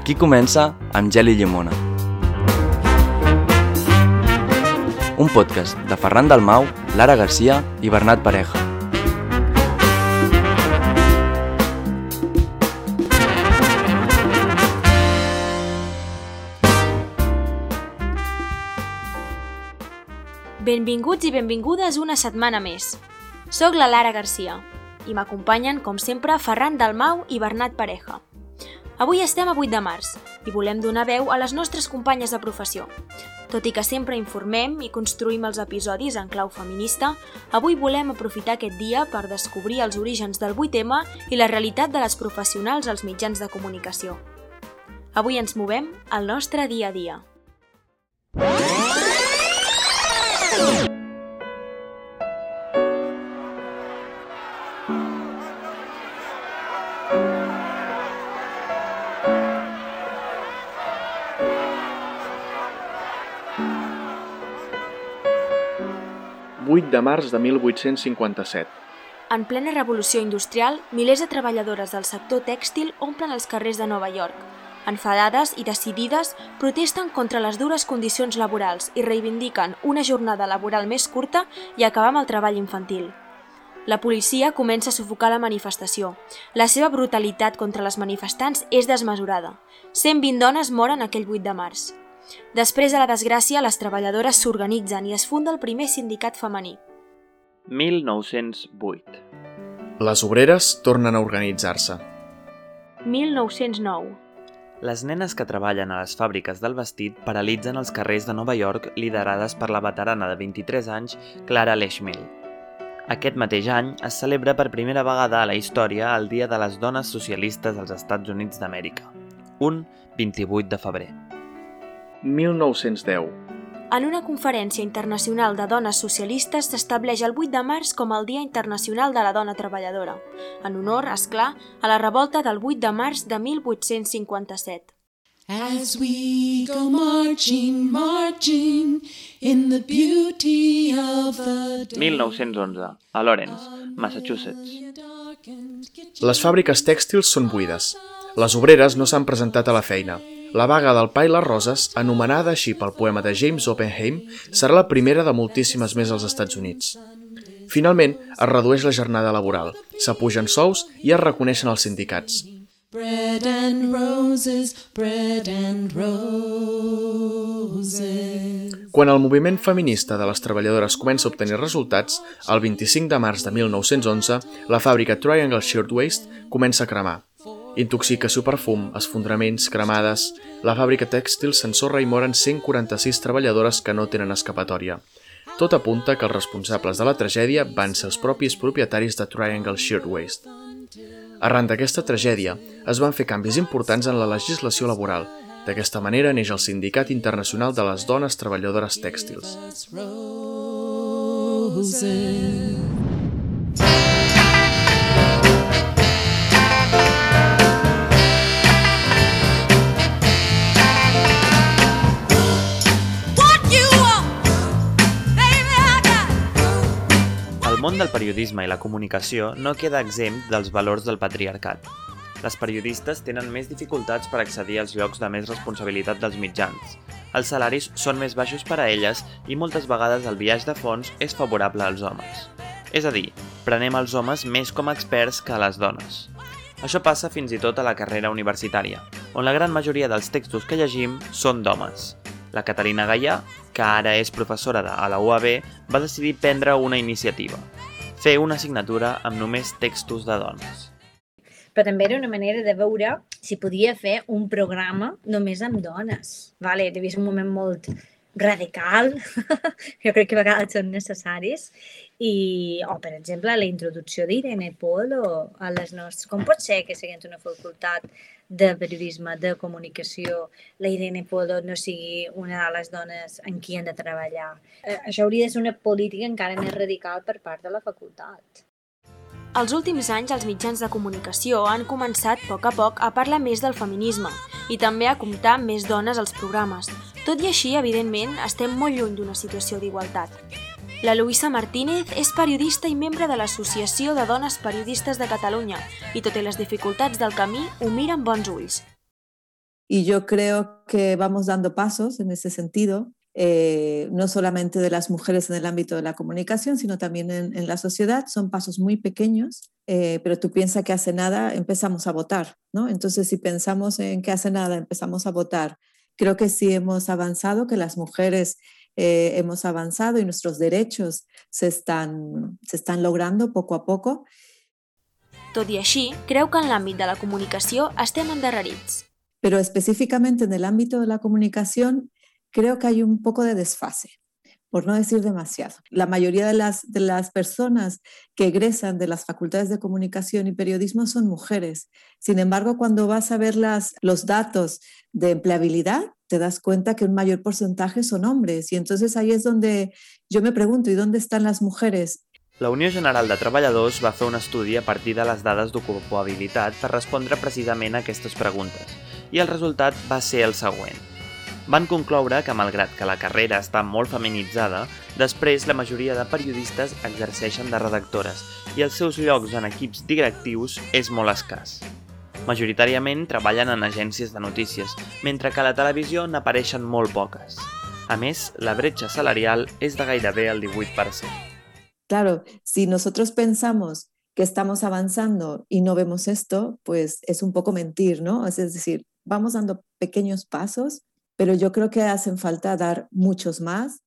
Aquí comença amb Gel i Llimona. Un podcast de Ferran Dalmau, Lara Garcia i Bernat Pareja. Benvinguts i benvingudes una setmana més. Soc la Lara Garcia i m'acompanyen, com sempre, Ferran Dalmau i Bernat Pareja. Avui estem a 8 de març i volem donar veu a les nostres companyes de professió. Tot i que sempre informem i construïm els episodis en clau feminista, avui volem aprofitar aquest dia per descobrir els orígens del 8M i la realitat de les professionals als mitjans de comunicació. Avui ens movem al nostre dia a dia. 8 de març de 1857. En plena revolució industrial, milers de treballadores del sector tèxtil omplen els carrers de Nova York. Enfadades i decidides, protesten contra les dures condicions laborals i reivindiquen una jornada laboral més curta i acabar amb el treball infantil. La policia comença a sufocar la manifestació. La seva brutalitat contra les manifestants és desmesurada. 120 dones moren aquell 8 de març. Després de la desgràcia, les treballadores s'organitzen i es funda el primer sindicat femení. 1908. Les obreres tornen a organitzar-se. 1909. Les nenes que treballen a les fàbriques del vestit paralitzen els carrers de Nova York liderades per la veterana de 23 anys Clara Leschmill. Aquest mateix any es celebra per primera vegada a la història el Dia de les Dones Socialistes als Estats Units d'Amèrica, un 28 de febrer. 1910. En una conferència internacional de dones socialistes s'estableix el 8 de març com el Dia Internacional de la Dona Treballadora, en honor, és clar, a la revolta del 8 de març de 1857. As we go marching, marching in the beauty of the day. 1911, a Lawrence, Massachusetts. Les fàbriques tèxtils són buides. Les obreres no s'han presentat a la feina. La vaga del pa i les roses, anomenada així pel poema de James Oppenheim, serà la primera de moltíssimes més als Estats Units. Finalment, es redueix la jornada laboral, s'apugen sous i es reconeixen els sindicats. Bread and roses, bread and roses. Quan el moviment feminista de les treballadores comença a obtenir resultats, el 25 de març de 1911, la fàbrica Triangle Shirtwaist comença a cremar. Intoxicació per fum, esfondraments, cremades... La fàbrica tèxtil s'ensorra i moren 146 treballadores que no tenen escapatòria. Tot apunta que els responsables de la tragèdia van ser els propis propietaris de Triangle Shirtwaist. Arran d'aquesta tragèdia, es van fer canvis importants en la legislació laboral. D'aquesta manera neix el Sindicat Internacional de les Dones Treballadores Tèxtils. Roses. Del periodisme i la comunicació no queda exempt dels valors del patriarcat. Les periodistes tenen més dificultats per accedir als llocs de més responsabilitat dels mitjans. Els salaris són més baixos per a elles i moltes vegades el viatge de fons és favorable als homes. És a dir, prenem els homes més com a experts que a les dones. Això passa fins i tot a la carrera universitària, on la gran majoria dels textos que llegim són d'homes. La Caterina Gaià, que ara és professora de, a la UAB, va decidir prendre una iniciativa, fer una assignatura amb només textos de dones. però també era una manera de veure si podia fer un programa només amb dones. Vale, devia ser un moment molt radical, jo crec que a vegades són necessaris, i, o per exemple, la introducció d'Irene Polo a les nostres... Com pot ser que seguint una facultat de periodisme, de comunicació, la Irene Polo no sigui una de les dones en qui han de treballar? Eh, això hauria de ser una política encara més radical per part de la facultat. Els últims anys els mitjans de comunicació han començat a poc a poc a parlar més del feminisme i també a comptar més dones als programes. Tot i així, evidentment, estem molt lluny d'una situació d'igualtat. La Luisa Martínez és periodista i membre de l'Associació de Dones Periodistes de Catalunya i, tot i les dificultats del camí, ho mira amb bons ulls. y yo creo que vamos dando pasos en ese sentido, eh, no solamente de las mujeres en el ámbito de la comunicación, sino también en, en la sociedad. Son pasos muy pequeños, eh, pero tú piensas que hace nada empezamos a votar, ¿no? Entonces, si pensamos en que hace nada empezamos a votar, creo que sí hemos avanzado, que las mujeres eh, hemos avanzado y nuestros derechos se están, se están logrando poco a poco. Tot i així, creu que en l'àmbit de la comunicació estem endarrerits. Pero específicamente en el ámbito de la comunicación, creo que hay un poco de desfase, por no decir demasiado. La mayoría de las, de las personas que egresan de las facultades de comunicación y periodismo son mujeres. Sin embargo, cuando vas a ver las, los datos de empleabilidad, te das cuenta que un mayor porcentaje son hombres. Y entonces ahí es donde yo me pregunto, ¿y dónde están las mujeres? La Unió General de Treballadors va un estudi a partir de les dades d'ocupabilitat per respondre precisament a aquestes preguntes, i el resultat va ser el següent. Van concloure que, malgrat que la carrera està molt feminitzada, després la majoria de periodistes exerceixen de redactores i els seus llocs en equips directius és molt escàs. Majoritàriament treballen en agències de notícies, mentre que a la televisió n'apareixen molt poques. A més, la bretxa salarial és de gairebé el 18%. Claro, si nosotros pensamos que estamos avanzando y no vemos esto, pues es un poco mentir, ¿no? Es decir, vamos dando pequeños pasos, pero yo creo que hacen falta dar muchos más.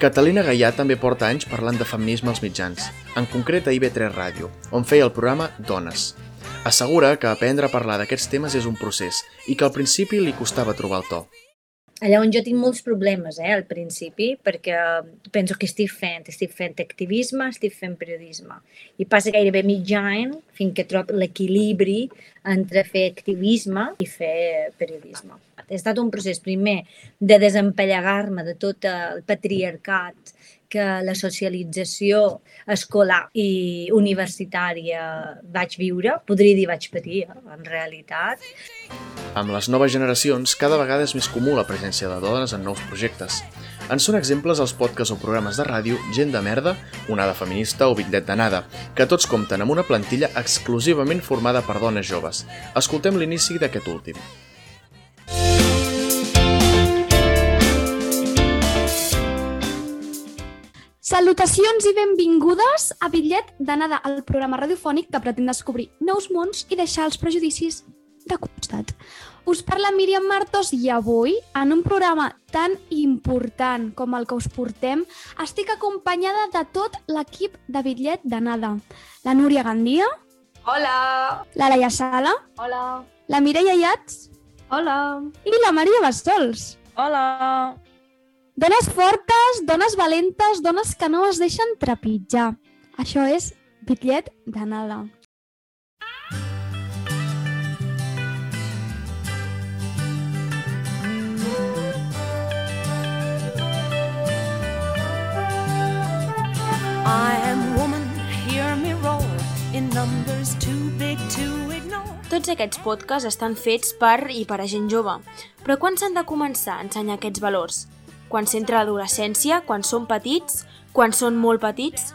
Catalina Gaià també porta anys parlant de feminisme als mitjans, en concret a IB3 Ràdio, on feia el programa Dones. Assegura que aprendre a parlar d'aquests temes és un procés i que al principi li costava trobar el to allà on jo tinc molts problemes eh, al principi, perquè penso que estic fent, estic fent activisme, estic fent periodisme. I passa gairebé mig any fins que trob l'equilibri entre fer activisme i fer periodisme. Ha estat un procés primer de desempallegar-me de tot el patriarcat que la socialització escolar i universitària vaig viure, podria dir vaig patir, eh, en realitat. Amb les noves generacions, cada vegada és més comú la presència de dones en nous projectes. En són exemples els podcasts o programes de ràdio Gent de Merda, Onada Feminista o Bitllet d'Anada, que tots compten amb una plantilla exclusivament formada per dones joves. Escoltem l'inici d'aquest últim. Salutacions i benvingudes a Bitllet d'anada al programa radiofònic que pretén descobrir nous mons i deixar els prejudicis de costat. Us parla Míriam Martos i avui, en un programa tan important com el que us portem, estic acompanyada de tot l'equip de Bitllet d'anada. La Núria Gandia. Hola. La Laia Sala. Hola. La Mireia Iats. Hola. I la Maria Bassols. Hola. Dones fortes, dones valentes, dones que no es deixen trepitjar. Això és bitllet d'anada. Tots aquests podcasts estan fets per i per a gent jove. Però quan s'han de començar a ensenyar aquests valors? Quan s'entra l'adolescència? Quan són petits? Quan són molt petits?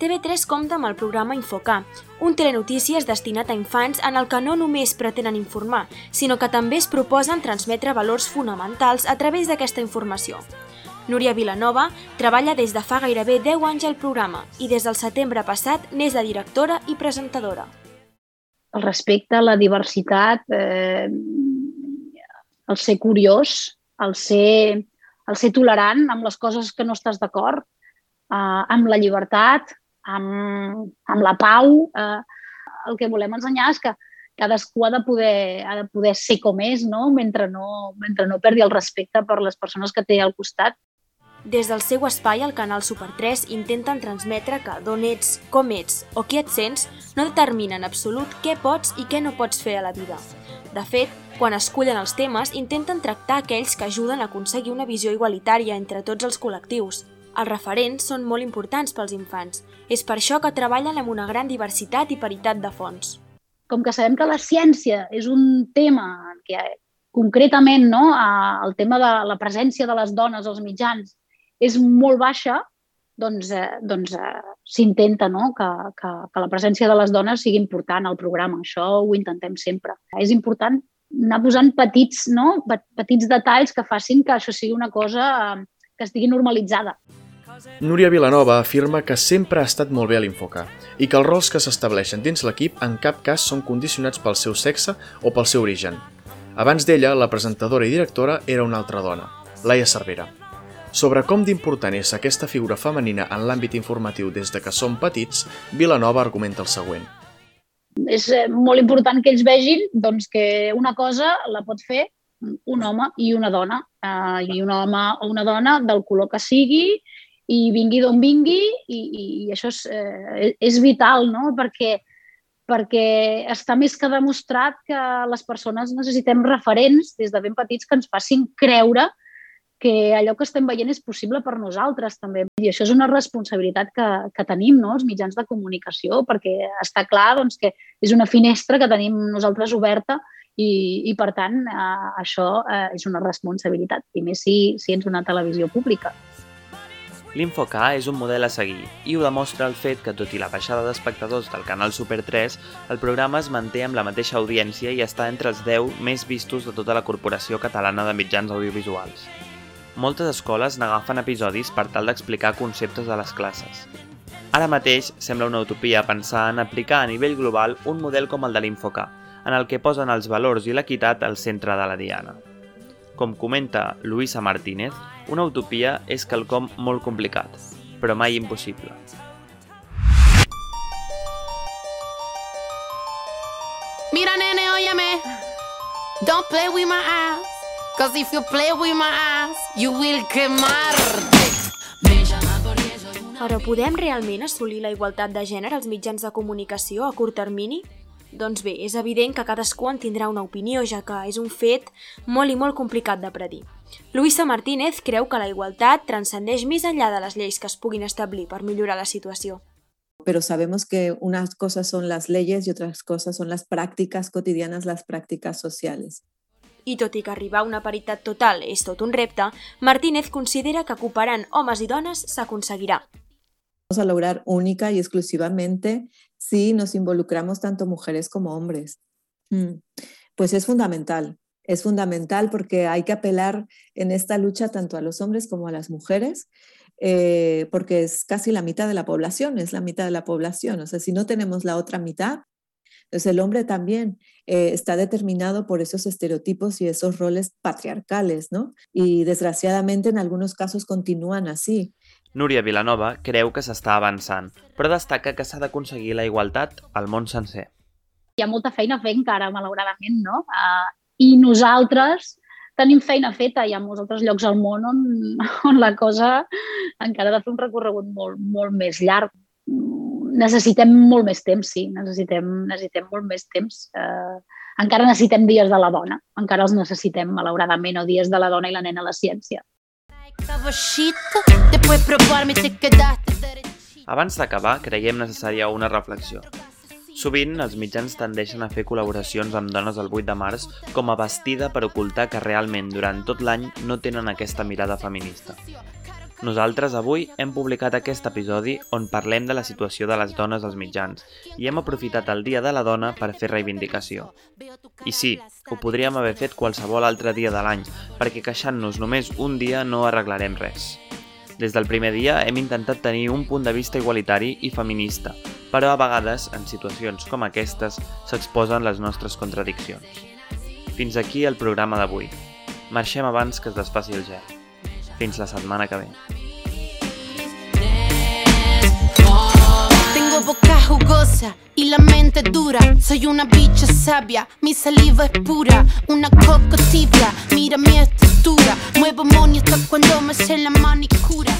TV3 compta amb el programa Infocà, un telenotícies destinat a infants en el que no només pretenen informar, sinó que també es proposen transmetre valors fonamentals a través d'aquesta informació. Núria Vilanova treballa des de fa gairebé 10 anys al programa i des del setembre passat n'és la directora i presentadora. El respecte, la diversitat, eh, el ser curiós, el ser, el ser tolerant amb les coses que no estàs d'acord, eh, amb la llibertat, amb, amb la pau. Eh, el que volem ensenyar és que cadascú ha de poder, ha de poder ser com és, no? Mentre, no, mentre no perdi el respecte per les persones que té al costat. Des del seu espai al canal Super 3 intenten transmetre que d'on ets, com ets o qui et sents no determina en absolut què pots i què no pots fer a la vida. De fet, quan escullen els temes, intenten tractar aquells que ajuden a aconseguir una visió igualitària entre tots els col·lectius. Els referents són molt importants pels infants. És per això que treballen amb una gran diversitat i paritat de fonts. Com que sabem que la ciència és un tema que concretament no, el tema de la presència de les dones als mitjans és molt baixa, doncs, eh, doncs eh, s'intenta no? que, que, que la presència de les dones sigui important al programa. Això ho intentem sempre. És important anar posant petits, no? petits detalls que facin que això sigui una cosa eh, que estigui normalitzada. Núria Vilanova afirma que sempre ha estat molt bé a l'Infoca i que els rols que s'estableixen dins l'equip en cap cas són condicionats pel seu sexe o pel seu origen. Abans d'ella, la presentadora i directora era una altra dona, Laia Cervera. Sobre com d'important és aquesta figura femenina en l'àmbit informatiu des de que som petits, Vilanova argumenta el següent. És eh, molt important que ells vegin doncs, que una cosa la pot fer un home i una dona, eh, i un home o una dona del color que sigui, i vingui d'on vingui, i, i això és, eh, és vital, no? perquè, perquè està més que demostrat que les persones necessitem referents des de ben petits que ens facin creure que allò que estem veient és possible per nosaltres també. I això és una responsabilitat que, que tenim, no?, els mitjans de comunicació, perquè està clar doncs, que és una finestra que tenim nosaltres oberta i, i per tant, eh, això eh, és una responsabilitat, i més si, si ets una televisió pública. L'Infok és un model a seguir i ho demostra el fet que, tot i la baixada d'espectadors del canal Super 3, el programa es manté amb la mateixa audiència i està entre els 10 més vistos de tota la Corporació Catalana de Mitjans Audiovisuals. Moltes escoles n'agafen episodis per tal d'explicar conceptes de les classes. Ara mateix sembla una utopia pensar en aplicar a nivell global un model com el de l'Infoc, en el que posen els valors i l'equitat al centre de la diana. Com comenta Luisa Martínez, una utopia és quelcom molt complicat, però mai impossible. Mira, nene, óyeme. Don't play with my ass. Cause if you play with my ass, you will quemarte. Però podem realment assolir la igualtat de gènere als mitjans de comunicació a curt termini? Doncs bé, és evident que cadascú en tindrà una opinió, ja que és un fet molt i molt complicat de predir. Luisa Martínez creu que la igualtat transcendeix més enllà de les lleis que es puguin establir per millorar la situació. Pero sabemos que unas cosas son las leyes y otras cosas son las prácticas cotidianas, las prácticas sociales. I tot i que arribar una paritat total és tot un repte, Martínez considera que cooperant homes i dones s'aconseguirà. Vamos a lograr única y exclusivamente si nos involucramos tanto mujeres como hombres. Mm. Pues es fundamental, es fundamental porque hay que apelar en esta lucha tanto a los hombres como a las mujeres, eh, porque es casi la mitad de la población, es la mitad de la población. O sea, si no tenemos la otra mitad, entonces el hombre también eh, está determinado por esos estereotipos y esos roles patriarcales, ¿no? Y desgraciadamente en algunos casos continúan así. Núria Vilanova creu que s'està avançant, però destaca que s'ha d'aconseguir la igualtat al món sencer. Hi ha molta feina a fer encara, malauradament, no? Uh, I nosaltres tenim feina feta. Hi ha molts altres llocs al món on, on la cosa encara ha de fer un recorregut molt, molt més llarg. Necessitem molt més temps, sí, necessitem, necessitem molt més temps. Uh, encara necessitem dies de la dona, encara els necessitem, malauradament, o dies de la dona i la nena a la ciència. Abans d'acabar, creiem necessària una reflexió. Sovint, els mitjans tendeixen a fer col·laboracions amb dones el 8 de març com a vestida per ocultar que realment durant tot l'any no tenen aquesta mirada feminista. Nosaltres avui hem publicat aquest episodi on parlem de la situació de les dones als mitjans i hem aprofitat el Dia de la Dona per fer reivindicació. I sí, ho podríem haver fet qualsevol altre dia de l'any, perquè queixant-nos només un dia no arreglarem res. Des del primer dia hem intentat tenir un punt de vista igualitari i feminista, però a vegades, en situacions com aquestes, s'exposen les nostres contradiccions. Fins aquí el programa d'avui. Marxem abans que es desfaci el gel. Fins la setmana que ve. Tengo boca jugosa y la mente dura. Soy una bicha sabia, mi saliva es pura. Una coco tibia, mira mi estatura. Muevo money hasta cuando me sé la manicura.